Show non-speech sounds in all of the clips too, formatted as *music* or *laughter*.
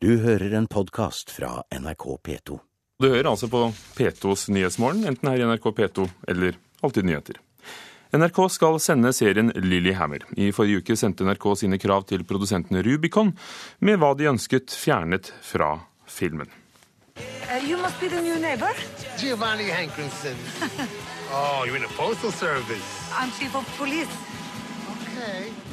Du hører en podkast fra NRK P2. Du hører altså på P2s Nyhetsmorgen, enten her i NRK P2 eller Alltid nyheter. NRK skal sende serien Lillehammer. I forrige uke sendte NRK sine krav til produsentene Rubicon med hva de ønsket fjernet fra filmen. Uh, you must be the new neighbor. Giovanni Hankinson. *laughs* oh, you're in the postal service. I'm chief of police. Okay.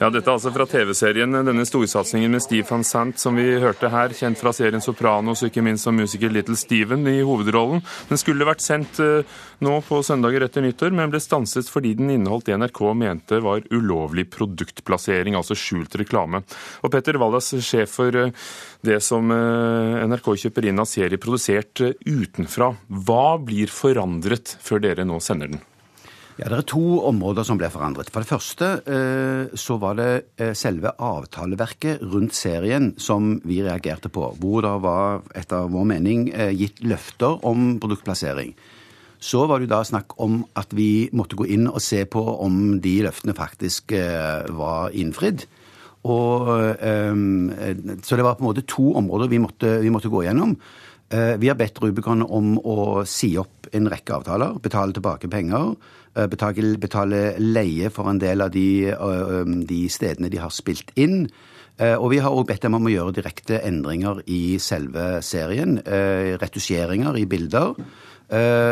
Ja, Dette er altså fra TV-serien, denne storsatsingen med Steve Van Sant som vi hørte her, kjent fra serien Sopranos og ikke minst som musiker Little Steven i hovedrollen. Den skulle vært sendt eh, nå på søndager etter nyttår, men ble stanset fordi den inneholdt det NRK mente var ulovlig produktplassering, altså skjult reklame. Og Petter Wallas, sjef for eh, det som eh, NRK kjøper inn av serie produsert utenfra. Hva blir forandret før dere nå sender den? Ja, Det er to områder som ble forandret. For det første eh, så var det eh, selve avtaleverket rundt serien som vi reagerte på. Hvor det var, etter vår mening, eh, gitt løfter om produktplassering. Så var det jo da snakk om at vi måtte gå inn og se på om de løftene faktisk var innfridd. Og, så det var på en måte to områder vi måtte, vi måtte gå gjennom. Vi har bedt Rubicon om å si opp en rekke avtaler, betale tilbake penger Eh, betale, betale leie for en del av de, eh, de stedene de har spilt inn. Eh, og vi har òg bedt dem om å gjøre direkte endringer i selve serien. Retusjeringer i bilder.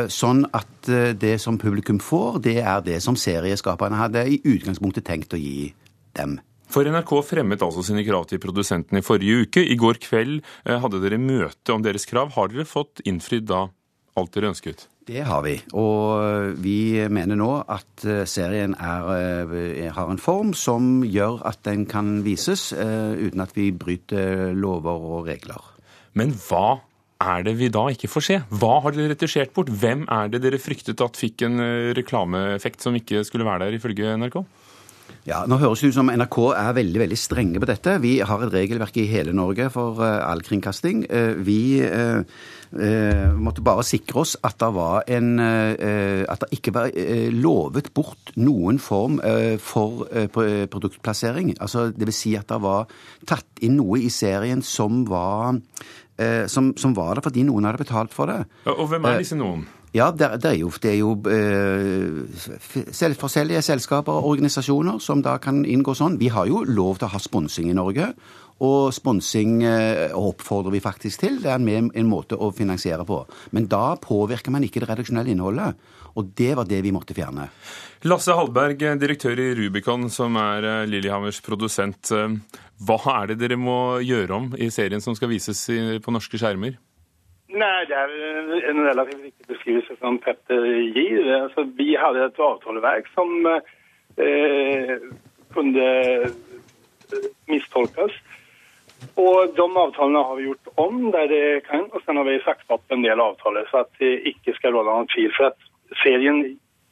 Sånn at det som publikum får, det er det som serieskaperne hadde i utgangspunktet tenkt å gi dem. For NRK fremmet altså sine krav til produsentene i forrige uke. I går kveld hadde dere møte om deres krav. Har dere fått innfridd da alt dere ønsket? Det har vi. Og vi mener nå at eh, serien er, eh, har en form som gjør at den kan vises eh, uten at vi bryter lover og regler. Men hva er det vi da ikke får se? Hva har dere retusjert bort? Hvem er det dere fryktet at fikk en reklameeffekt som ikke skulle være der, ifølge NRK? Ja, Nå høres det ut som NRK er veldig veldig strenge på dette. Vi har et regelverk i hele Norge for all kringkasting. Vi eh, måtte bare sikre oss at det, var en, eh, at det ikke var eh, lovet bort noen form eh, for eh, produktplassering. Altså, det vil si at det var tatt inn noe i serien som var, eh, som, som var der fordi noen hadde betalt for det. Og hvem er disse noen? Ja, det, er jo, det er jo eh, forskjellige selskaper og organisasjoner som da kan inngå sånn. Vi har jo lov til å ha sponsing i Norge. Og sponsing eh, oppfordrer vi faktisk til. Det er en, en måte å finansiere på. Men da påvirker man ikke det redaksjonelle innholdet. Og det var det vi måtte fjerne. Lasse Hallberg, direktør i Rubicon, som er eh, Lillehammers produsent. Hva er det dere må gjøre om i serien som skal vises på norske skjermer? Nei, det er en relativt riktig beskrivelse som Petter gir. Altså, vi hadde et avtaleverk som eh, kunne mistolkes. Og de avtalene har vi gjort om der det kan, og så har vi sagt opp en del avtaler så at det ikke skal råde noen tvil. For at serien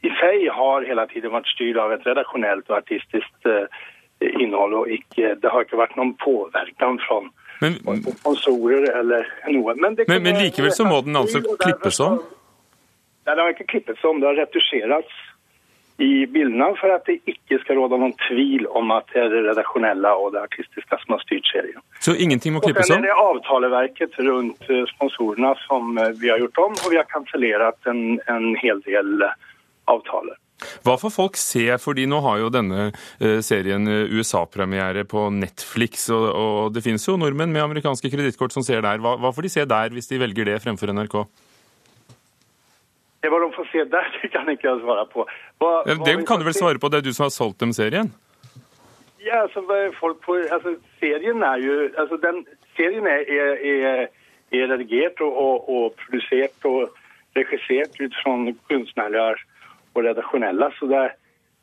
i seg har hele tiden vært styrt av et redaksjonelt og artistisk eh, innhold, og ikke, det har ikke vært noen påvirkning fra men, sponsorer eller noe. Men, men, men, likevel så må den altså klippes om? Nei, den har ikke klippes om. Det har retusjerats i bildene for at det ikke skal råde noen tvil om at det er det redaksjonelle og det artistiske som har styrt serien. Så ingenting må klippes om? Og er det avtaleverket rundt eh, sponsorene som eh, vi har gjort om, og vi har kansellert en, en hel del eh, avtaler. Hva får folk se, fordi nå har jo denne serien USA-premiere på Netflix, og, det finnes jo nordmenn med amerikanske kredittkort som ser der. Hva, hva får de se der, hvis de velger det fremfor NRK? Det Hva de får se der, *laughs* det kan ikke jeg svare på. Hva, ja, det kan du vel svare på, det er du som har solgt dem serien? Ja, altså, folk på, altså serien er jo altså, den, Serien er, er, er redigert og, og, og, produsert og regissert ut fra kunstneriske og redaksjonelle. Så det,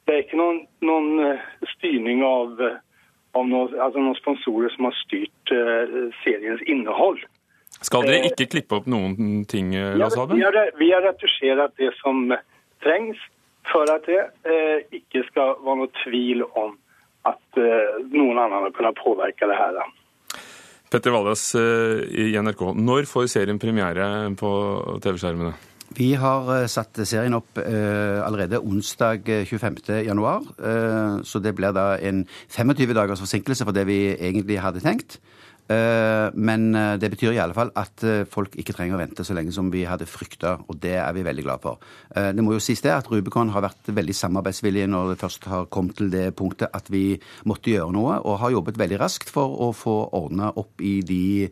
det, er ikke noen, noen eh, styrning av, av noen, altså noen sponsorer som har styrt uh, seriens innhold. Skal dere ikke klippe opp noen ting, Lars Haben? Ja, vi har retusjert det som trengs for at det eh, ikke skal være noe tvil om at eh, noen andre kunnet påvirke det her. Petter Vallas eh, i NRK, når får serien premiere på TV-skjermene? Vi har eh, satt serien opp eh, allerede onsdag eh, 25. januar. Eh, så det blir da en 25 dagers forsinkelse for det vi egentlig hadde tenkt. Eh, men eh, det betyr i alle fall at eh, folk ikke trenger å vente så lenge som vi hadde frykta, og det er vi veldig glad for. Eh, Det må jo sies det at Rubicon har vært veldig samarbeidsvillig når det først har kommet til det punktet at vi måtte gjøre noe, og har jobbet veldig raskt for å få ordna opp i de,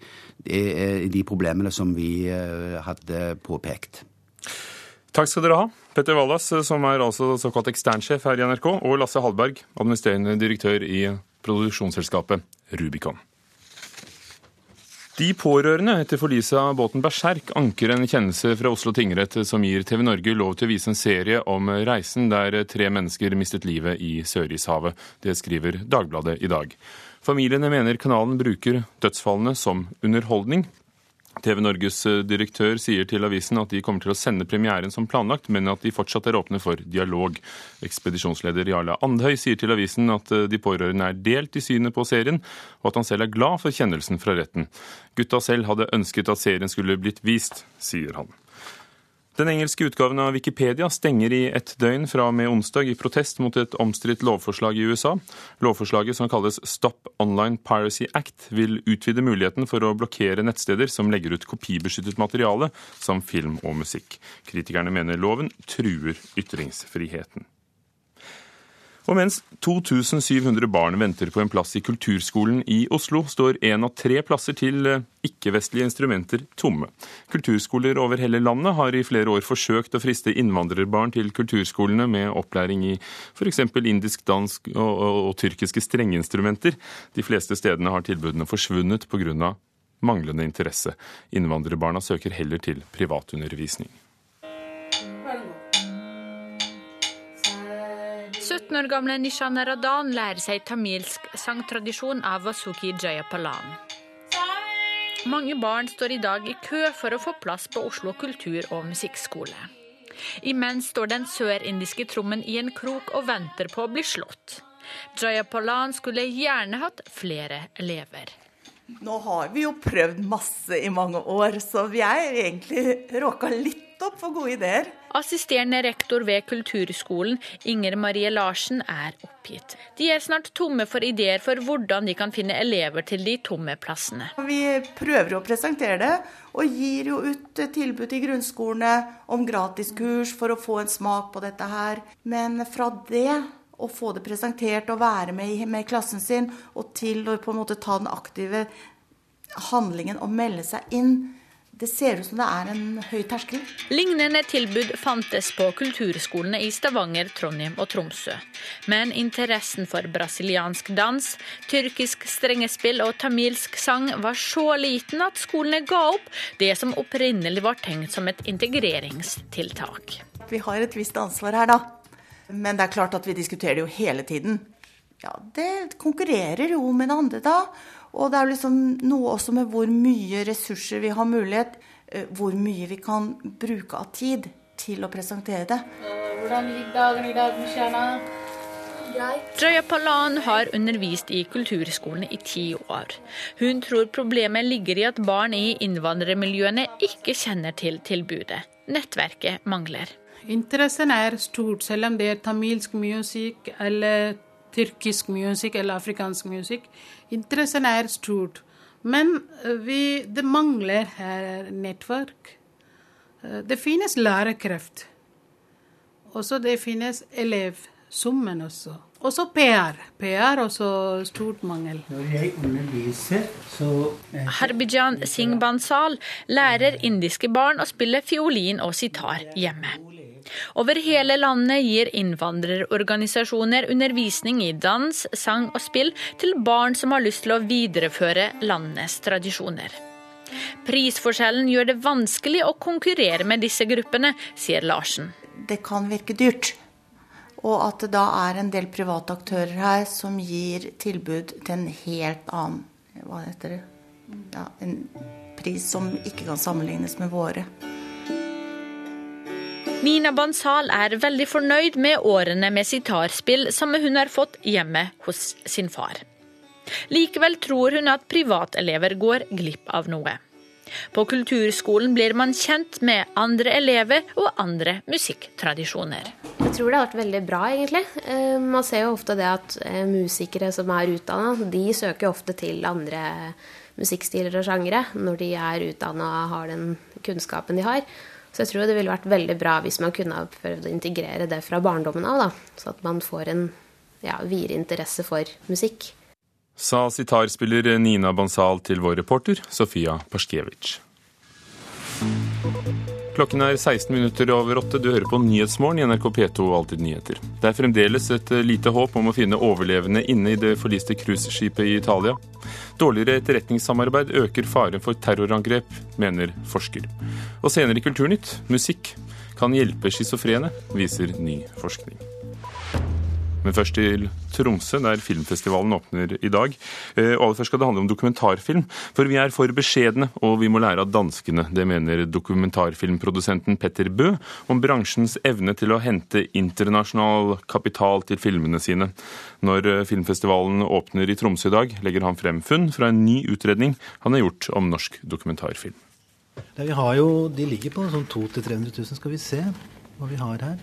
de, de problemene som vi eh, hadde påpekt. Takk skal dere ha. Petter Wallas, som er altså såkalt eksternsjef her i NRK, og Lasse Hallberg, administrerende direktør i produksjonsselskapet Rubicon. De pårørende etter forliset av båten Berserk anker en kjennelse fra Oslo tingrett som gir TV Norge lov til å vise en serie om reisen der tre mennesker mistet livet i Sørishavet. Det skriver Dagbladet i dag. Familiene mener kanalen bruker dødsfallene som underholdning. TV Norges direktør sier til avisen at de kommer til å sende premieren som planlagt, men at de fortsatt er åpne for dialog. Ekspedisjonsleder Jarle Andhøy sier til avisen at de pårørende er delt i synet på serien, og at han selv er glad for kjennelsen fra retten. Gutta selv hadde ønsket at serien skulle blitt vist, sier han. Den engelske utgaven av Wikipedia stenger i ett døgn fra og med onsdag i protest mot et omstridt lovforslag i USA. Lovforslaget, som kalles Stop Online Piracy Act, vil utvide muligheten for å blokkere nettsteder som legger ut kopibeskyttet materiale, som film og musikk. Kritikerne mener loven truer ytringsfriheten. Og mens 2700 barn venter på en plass i kulturskolen i Oslo, står én av tre plasser til eh, ikke-vestlige instrumenter tomme. Kulturskoler over hele landet har i flere år forsøkt å friste innvandrerbarn til kulturskolene med opplæring i f.eks. indisk, dansk og, og, og tyrkiske strengeinstrumenter. De fleste stedene har tilbudene forsvunnet pga. manglende interesse. Innvandrerbarna søker heller til privatundervisning. 17 år gamle Nishan Radan lærer seg tamilsk sangtradisjon av Vasuki Jayapalan. Mange barn står i dag i kø for å få plass på Oslo kultur- og musikkskole. Imens står den sørindiske trommen i en krok og venter på å bli slått. Jayapalan skulle gjerne hatt flere elever. Nå har vi jo prøvd masse i mange år, så vi er egentlig råka litt opp for gode ideer. Assisterende rektor ved Kulturskolen, Inger Marie Larsen, er oppgitt. De er snart tomme for ideer for hvordan de kan finne elever til de tomme plassene. Vi prøver å presentere det, og gir jo ut tilbud til grunnskolene om gratiskurs for å få en smak på dette her. Men fra det å få det presentert og være med, med klassen sin, og til å på en måte ta den aktive handlingen og melde seg inn, det ser ut som det er en høy terskel. Lignende tilbud fantes på kulturskolene i Stavanger, Trondheim og Tromsø. Men interessen for brasiliansk dans, tyrkisk strengespill og tamilsk sang var så liten at skolene ga opp det som opprinnelig var tenkt som et integreringstiltak. Vi har et visst ansvar her, da. Men det er klart at vi diskuterer det jo hele tiden. Ja, det konkurrerer jo med det andre, da. Og det er liksom noe også med hvor mye ressurser vi har mulighet, hvor mye vi kan bruke av tid til å presentere det. Hvordan gikk dagen i dag, Michana? Joya Palan har undervist i kulturskolen i ti år. Hun tror problemet ligger i at barn i innvandrermiljøene ikke kjenner til tilbudet. Nettverket mangler. Interessen er stort, selv om det er tamilsk musikk eller tyrkisk musikk eller afrikansk musikk. Interessen er stort. Men vi, det mangler her nettverk. Det finnes lærerkreft. Også det finnes elevsummen også. Også PR. PR også stort mangel. Når jeg underviser, så Harbijan Singh Bansal lærer indiske barn å spille fiolin og sitar hjemme. Over hele landet gir innvandrerorganisasjoner undervisning i dans, sang og spill til barn som har lyst til å videreføre landets tradisjoner. Prisforskjellen gjør det vanskelig å konkurrere med disse gruppene, sier Larsen. Det kan virke dyrt. Og at det da er en del private aktører her som gir tilbud til en helt annen hva heter det? Ja, en pris som ikke kan sammenlignes med våre. Nina Bansal er veldig fornøyd med årene med sitarspill som hun har fått hjemme hos sin far. Likevel tror hun at privatelever går glipp av noe. På kulturskolen blir man kjent med andre elever og andre musikktradisjoner. Jeg tror det har vært veldig bra, egentlig. Eh, man ser jo ofte det at eh, musikere som er utdanna, de søker ofte til andre musikkstiler og sjangere når de er utdanna og har den kunnskapen de har. Så jeg tror det ville vært veldig bra hvis man kunne ha prøvd å integrere det fra barndommen av, da. Så at man får en ja, videre interesse for musikk sa sitarspiller Nina Bansal til vår reporter Sofia Paskiewicz. Klokken er 16 minutter over åtte. Du hører på Nyhetsmorgen i NRK P2 Alltid nyheter. Det er fremdeles et lite håp om å finne overlevende inne i det forliste cruiseskipet i Italia. Dårligere etterretningssamarbeid øker faren for terrorangrep, mener forsker. Og senere i Kulturnytt musikk kan hjelpe schizofrene, viser ny forskning. Men først til Tromsø, der filmfestivalen åpner i dag. Eh, og aller først skal det handle om dokumentarfilm. For vi er for beskjedne, og vi må lære av danskene. Det mener dokumentarfilmprodusenten Petter Bø om bransjens evne til å hente internasjonal kapital til filmene sine. Når eh, filmfestivalen åpner i Tromsø i dag, legger han frem funn fra en ny utredning han har gjort om norsk dokumentarfilm. vi har jo, De ligger på sånn 200 000-300 000, skal vi se hva vi har her.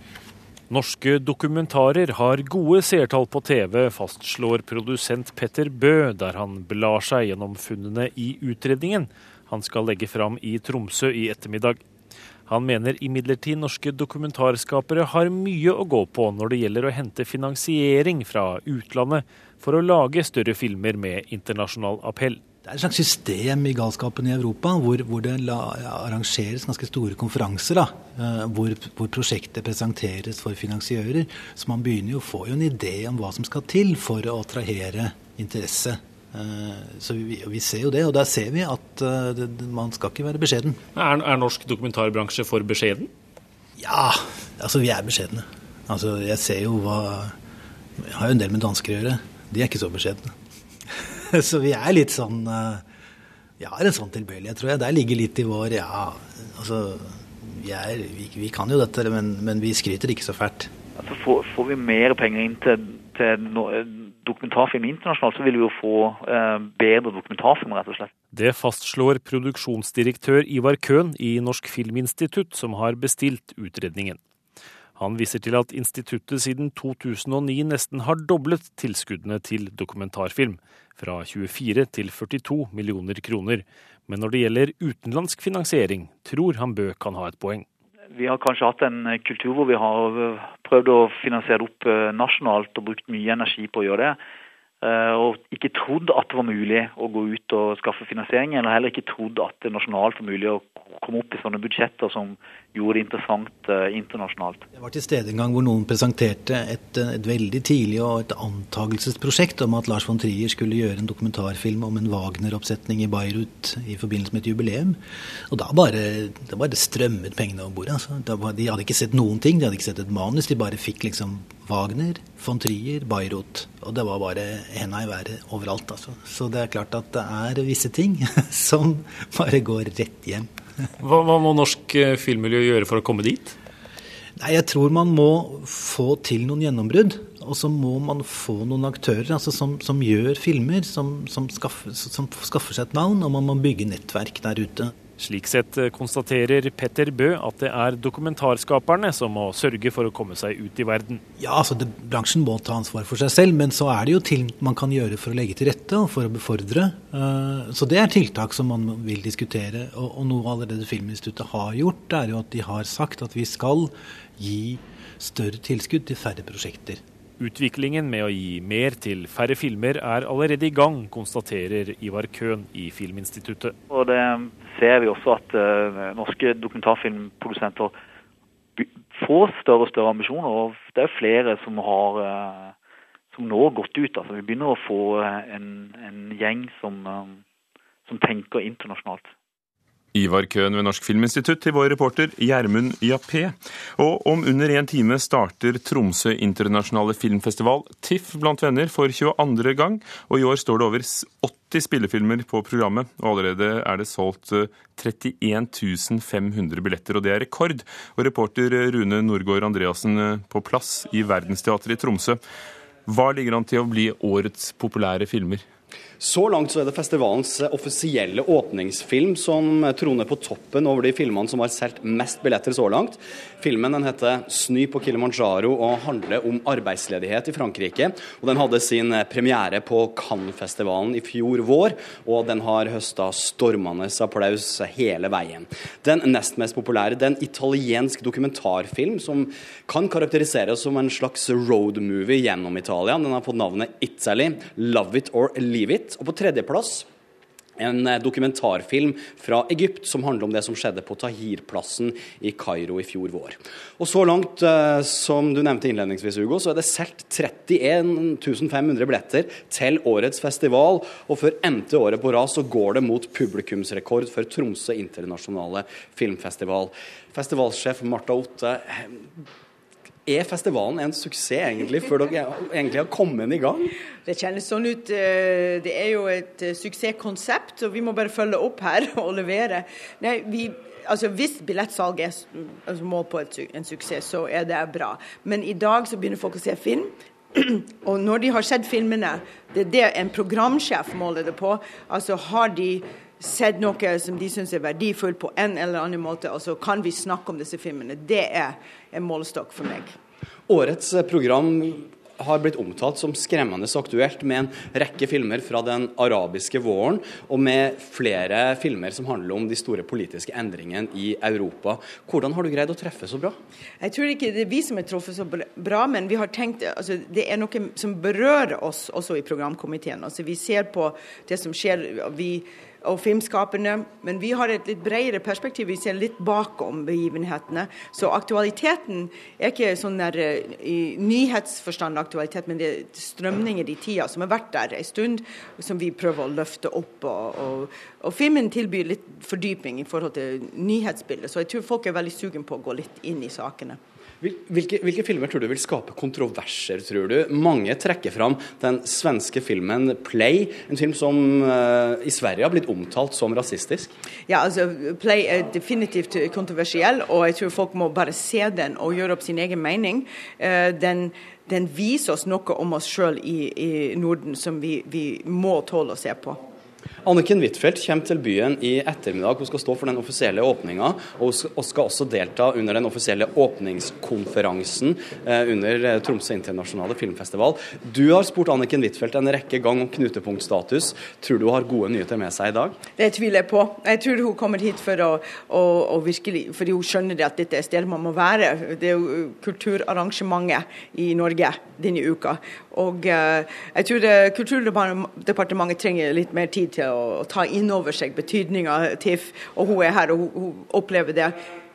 Norske dokumentarer har gode seertall på TV, fastslår produsent Petter Bø, der han blar seg gjennom funnene i utredningen han skal legge fram i Tromsø i ettermiddag. Han mener imidlertid norske dokumentarskapere har mye å gå på når det gjelder å hente finansiering fra utlandet for å lage større filmer med internasjonal appell. Det er et slags system i galskapen i Europa hvor, hvor det la, arrangeres ganske store konferanser. Da, eh, hvor, hvor, prosjektet presenteres for finansiører. Så man begynner jo å få en idé om hva som skal til for å attrahere interesse. Eh, så vi, vi ser jo det, og der ser vi at eh, det, man skal ikke være beskjeden. Er, er norsk dokumentarbransje for beskjeden? Ja, altså vi er beskjedne. Altså jeg ser jo hva Jeg har jo en del med dansker å gjøre. De er ikke så beskjedne. *laughs* så vi er litt sånn Vi har en sånn tilbøyelighet, tror jeg. Der ligger litt i vår Ja, altså Vi, er, vi, vi kan jo dette, men, men, vi skryter ikke så fælt. Altså får, får, vi mer penger inn til, til no, dokumentarfilm internasjonalt, så vil vi jo få eh, bedre dokumentarfilm, rett og slett. Det fastslår produksjonsdirektør Ivar Køhn i Norsk Filminstitutt, som har bestilt utredningen. Han viser til at instituttet siden 2009 nesten har doblet tilskuddene til dokumentarfilm, fra 24 til 42 millioner kroner. Men når det gjelder utenlandsk finansiering, tror han Bø kan ha et poeng. Vi har kanskje hatt en kultur hvor vi har prøvd å finansiere opp eh, nasjonalt og brukt mye energi på å gjøre det. Eh, og ikke trodd at det var mulig å gå ut og skaffe finansiering, eller heller ikke trodd at det nasjonalt var mulig å komme opp i sånne budsjetter som gjorde det interessant uh, internasjonalt. Jeg var til stede en gang hvor noen presenterte et, eh, et veldig tidlig og et antagelsesprosjekt om at Lars von Trier skulle gjøre en dokumentarfilm om en Wagner-oppsetning i Beirut i forbindelse med et jubileum. Og da bare, da bare strømmet pengene over bordet. Altså. de hadde ikke sett noen ting, de hadde ikke sett et manus, de bare fikk liksom Wagner, von Trier, Beirut. Og det var bare henda i været overalt, altså. Så det er klart at det er visse ting *laughs* som bare går rett hjem. *laughs* Hva, hva må norsk eh, filmmiljø gjøre for å komme dit? Nei, Jeg tror man må få til noen gjennombrudd. Og så må man få noen aktører altså som, som, gjør filmer, som, som, skaffer, som skaffer seg et navn. Og man må bygge nettverk der ute. Slik sett eh, konstaterer Petter Bø at det er dokumentarskaperne som må sørge for å komme seg ut i verden. Ja, altså det, Bransjen må ta ansvar for seg selv, men så er det jo ting man kan gjøre for å legge til rette og for å befordre. Uh, så det er tiltak som man vil diskutere. Og, og noe allerede Filminstituttet har gjort, er jo at de har sagt at vi skal gi større tilskudd til færre prosjekter. Utviklingen med å gi mer til færre filmer er allerede i gang, konstaterer Ivar Køhn i Filminstituttet. Og det ser vi også at uh, norske dokumentarfilmprodusenter får større og større ambisjoner. og Det er flere som har uh, som nå har gått ut. altså Vi begynner å få uh, en, en, gjeng som, som tenker internasjonalt. Ivar Køhn ved Norsk Filminstitutt til vår reporter Gjermund Jappé. Og om under en time starter Tromsø internasjonale filmfestival TIFF blant venner for 22. gang. Og i år står det over 80 spillefilmer på programmet, og allerede er det solgt 31 500 billetter, og det er rekord. Og reporter Rune Norgård Andreassen eh, på plass i Verdensteatret i Tromsø. Hva ligger an til å bli årets populære filmer? Så langt så er det festivalens offisielle åpningsfilm som troner på toppen over de filmene som har solgt mest billetter så langt. Filmen den heter 'Sny på Kilimanjaro' og handler om arbeidsledighet i Frankrike. og Den hadde sin premiere på Cannes-festivalen i fjor vår, og den har høsta stormende applaus hele veien. Den nest mest populære er en italiensk dokumentarfilm som kan karakteriseres som en slags roadmovie gjennom Italia. Den har fått navnet 'Italy Love It or Leave It'. Og på tredjeplass en eh, dokumentarfilm fra Egypt som handler om det som skjedde på Tahir-plassen i Kairo i fjor vår. Og Så langt, eh, som du nevnte innledningsvis, Hugo, så er det solgt 31 500 billetter til årets festival. Og for n-te året på rad så går det mot publikumsrekord for Tromsø internasjonale filmfestival. Festivalsjef Marta Otte, er festivalen en suksess egentlig, før dere egentlig har kommet i gang? Det kjennes sånn ut. eh, Det er jo et eh, suksesskonsept, og vi må bare følge opp her *laughs* og levere. Nei, vi, altså Hvis billettsalget er altså mål på et, en suksess, så er det bra. Men i dag så begynner folk å se film. *clears throat* Og når de har sett filmene, det er det en programsjef måler det på. Altså har de sett noe som de syns er verdifullt på en eller annen måte, og så kan vi snakke om disse filmene. Det er en målestokk for meg. Årets eh, program har blitt omtalt som skremmende aktuelt, med en rekke filmer fra den arabiske våren, og med flere filmer som handler om de store politiske endringene i Europa. Hvordan har du greid å treffe så bra? Jeg tror ikke det er vi som har truffet så bra, men vi har tenkt, altså, det er noe som berører oss også i programkomiteen. Altså, vi ser på det som skjer vi, og filmskaperne, men vi har et litt bredere perspektiv. Vi ser litt bakom begivenhetene. Så aktualiteten er ikke sånn der eh, i nyhetsforstand aktualitet, men det er strømninger i tida som har vært der en stund, som vi prøver å løfte opp. Og, og, og filmen tilbyr litt fordypning i forhold til nyhetsbildet, så jeg tror folk er veldig sugen på å gå litt inn i sakene. Hvilke, hvilke, filmer tror du vil skape kontroverser, tror du? Mange trekker fram den svenske filmen 'Play', en film som uh, i Sverige har blitt omtalt som rasistisk. Ja, altså Play er definitivt kontroversiell, og jeg tror folk må bare se den og gjøre opp sin egen mening. Uh, den, den, viser oss noe om oss sjøl i, i, Norden som vi, vi må tåle å se på. Anniken Huitfeldt kommer til byen i ettermiddag. Hun skal stå for den offisielle åpninga, og hun skal også delta under den offisielle åpningskonferansen under Tromsø internasjonale filmfestival. Du har spurt Anniken Huitfeldt en rekke gang om knutepunktstatus. Tror du hun har gode nyheter med seg i dag? Det tviler jeg på. Jeg tror hun kommer hit for å, å, å virkelig, fordi hun skjønner at dette er stedet man må være. Det er jo kulturarrangementet i Norge denne uka. Og uh, jeg tror Kulturdepartementet trenger litt mer tid til å, ta inn over seg betydninga av TIFF, og hun er her og hun opplever det.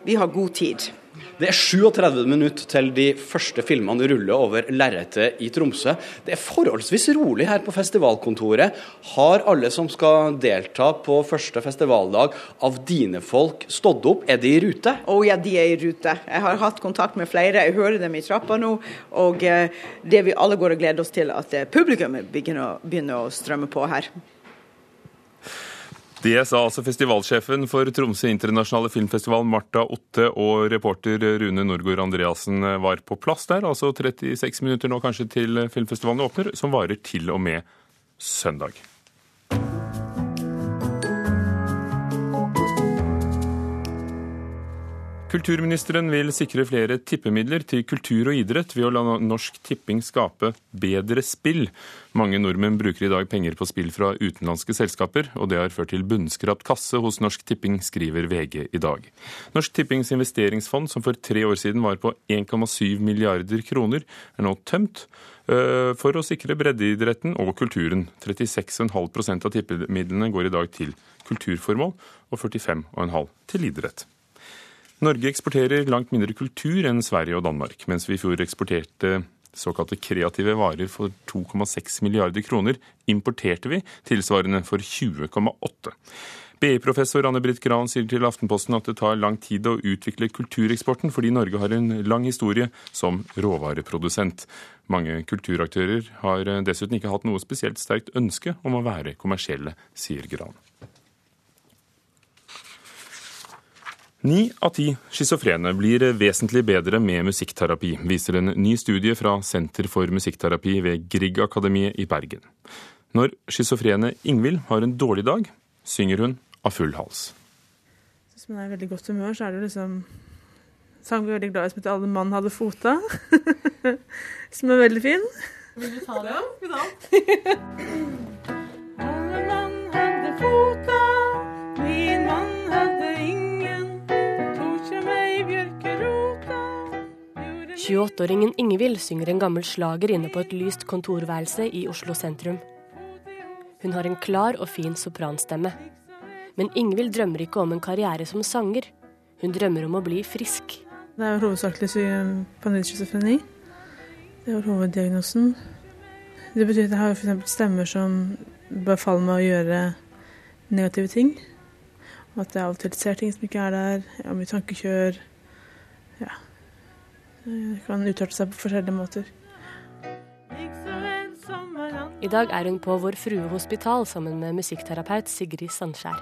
Vi har god tid. Det er 37 minutter til de første filmene ruller over lerretet i Tromsø. Det er forholdsvis rolig her på festivalkontoret. Har alle som skal delta på første festivaldag av dine folk stått opp? Er de i rute? Å oh, ja, de er i rute. Jeg har hatt kontakt med flere. Jeg hører dem i trappa nå. Og uh, det vi alle går og gleder oss til, at publikum begynner å strømme på her. Det sa altså festivalsjefen for Tromsø internasjonale filmfestival, Marta Otte, og reporter Rune Norgård Andreassen var på plass der. Altså 36 minutter nå kanskje til filmfestivalen åpner, som varer til og med søndag. Kulturministeren vil sikre flere tippemidler til kultur og idrett ved å la Norsk Tipping skape bedre spill. Mange nordmenn bruker i dag penger på spill fra utenlandske selskaper, og det har ført til bunnskrapt kasse hos Norsk Tipping, skriver VG i dag. Norsk Tippings investeringsfond, som for tre år siden var på 1,7 milliarder kroner, er nå tømt for å sikre breddeidretten og kulturen. 36,5% av tippemidlene går i dag til kulturformål, og 45,5 til idrett. Norge eksporterer langt mindre kultur enn Sverige og Danmark. Mens vi i fjor eksporterte såkalte kreative varer for 2,6 milliarder kroner, importerte vi tilsvarende for 20,8. BI-professor Anne-Britt Gran sier til Aftenposten at det tar lang tid å utvikle kultureksporten, fordi Norge har en lang historie som råvareprodusent. Mange kulturaktører har dessuten ikke hatt noe spesielt sterkt ønske om å være kommersielle, sier Gran. Ni av ti schizofrene blir vesentlig bedre med musikkterapi, viser en ny studie fra Senter for musikkterapi ved Grieg-akademiet i Bergen. Når schizofrene Ingvild har en dårlig dag, synger hun av full hals. Hvis man er i veldig godt humør, så er det jo liksom sang vi er veldig glad i som heter 'Alle mann hadde fota', *laughs* som er veldig fin. Vil du ta det? Ja, *laughs* Alle mann hadde fota, 28-åringen Ingvild synger en gammel slager inne på et lyst kontorværelse i Oslo sentrum. Hun har en klar og fin sopranstemme. Men Ingvild drømmer ikke om en karriere som sanger. Hun drømmer om å bli frisk. Det er hovedsakelig panelschizofreni. Det jo hoveddiagnosen. Det betyr at jeg har eksempel stemmer som befaller meg å gjøre negative ting. Og at jeg av og til ser ting som ikke er der. Jeg har mye tankekjør. Ja. Kan utarte seg på forskjellige måter. I dag er hun på Vår Frue hospital sammen med musikkterapeut Sigrid Sandskjær.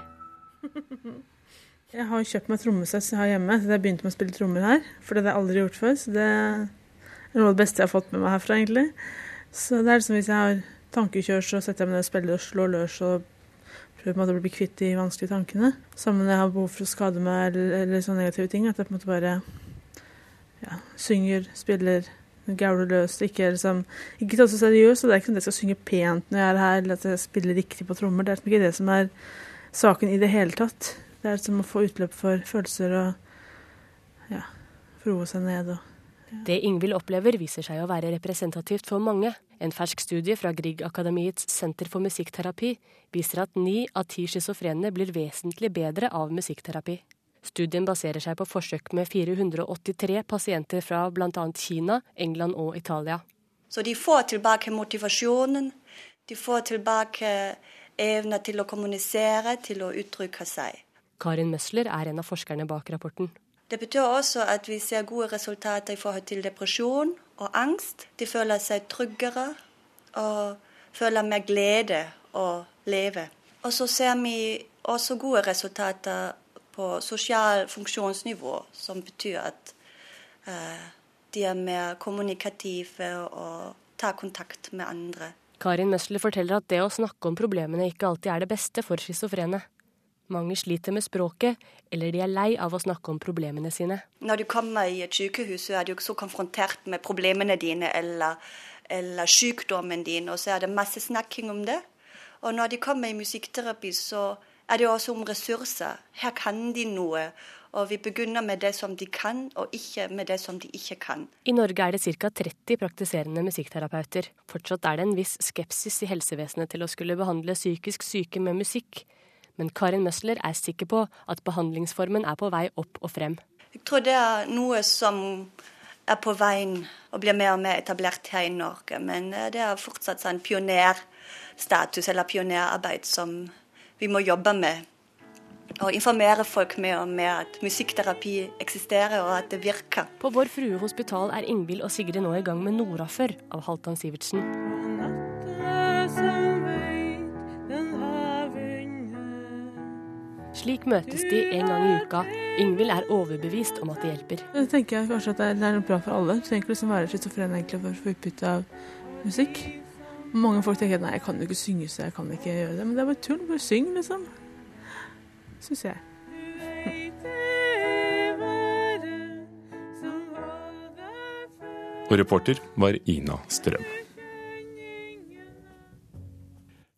*laughs* Jeg har kjøpt meg trommesett har hjemme. så Jeg begynte med å spille trommer her, for det har jeg aldri gjort før. Så det er noe av det beste jeg har fått med meg herfra, egentlig. Så det er liksom hvis jeg har tankekjør, så setter jeg meg ned og spiller og slår løs og prøver på en måte å bli kvitt de vanskelige tankene. Sammen med jeg har behov for å skade meg eller, eller sånne negative ting. At jeg på en måte bare ja, synger, spiller, gauler løs. Ikke, liksom, ikke ta det så seriøst. og Det er ikke sånn at jeg skal synge pent når jeg er her, eller at jeg spiller riktig på trommer. Det er liksom ikke det som er saken i det hele tatt. Det er som å få utløp for følelser og ja, roe seg ned og Det Ingvild opplever viser seg å være representativt for mange. En fersk studie fra Grieg-akademiets Senter for musikkterapi viser at ni av ti schizofrene blir vesentlig bedre av musikkterapi. Studien baserer seg på forsøk med 483 pasienter fra bl.a. Kina, England og Italia. Så de får tilbake motivasjonen, de får tilbake evne til å kommunisere, til å uttrykke seg. Karin Møsler er en av forskerne bak rapporten. Det betyr også at vi ser gode resultater i forhold til depresjon og angst. De føler seg tryggere og føler mer glede å leve. Og så ser vi også gode resultater på sosial funksjonsnivå, som betyr at eh, de er mer kommunikative og tar kontakt med andre. Karin Møsler forteller at det å snakke om problemene ikke alltid er det beste for schizofrene. Mange sliter med språket, eller de er lei av å snakke om problemene sine. Når du kommer i et sykehus, så er du ikke så konfrontert med problemene dine eller, eller sykdommen din, og så er det masse snakking om det. Og når de kommer i musikkterapi, så er det også om ressurser. Her kan de noe. Og vi begynner med det som de kan, og ikke med det som de ikke kan. I Norge er det ca. 30 praktiserende musikkterapeuter. Fortsatt er det en viss skepsis i helsevesenet til å skulle behandle psykisk syke med musikk. Men Karin Møsler er sikker på at behandlingsformen er på vei opp og frem. Jeg tror det er noe som er på veien og blir mer og mer etablert her i Norge. Men det er fortsatt sånn pionerstatus eller pionerarbeid som vi må jobbe med. Og informere folk med, og mer at musikkterapi eksisterer og at det virker. På Vår Frue hospital er Ingvild og Sigrid nå i gang med Norafør av Halvdan Sivertsen. Slik møtes de en gang i uka. Ingvild er overbevist om at det hjelper. Jeg tenker jeg kanskje at det er, det er noe bra for alle. Du trenger ikke liksom være schizofren for å få utbytte av musikk. Mange folk tenker at nei, jeg kan jo ikke synge, så jeg kan ikke gjøre det. Men det er bare tull. Bare syng, liksom. Syns jeg. Og reporter var Ina Strøm.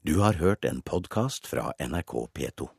Du har hørt en podkast fra NRK P2.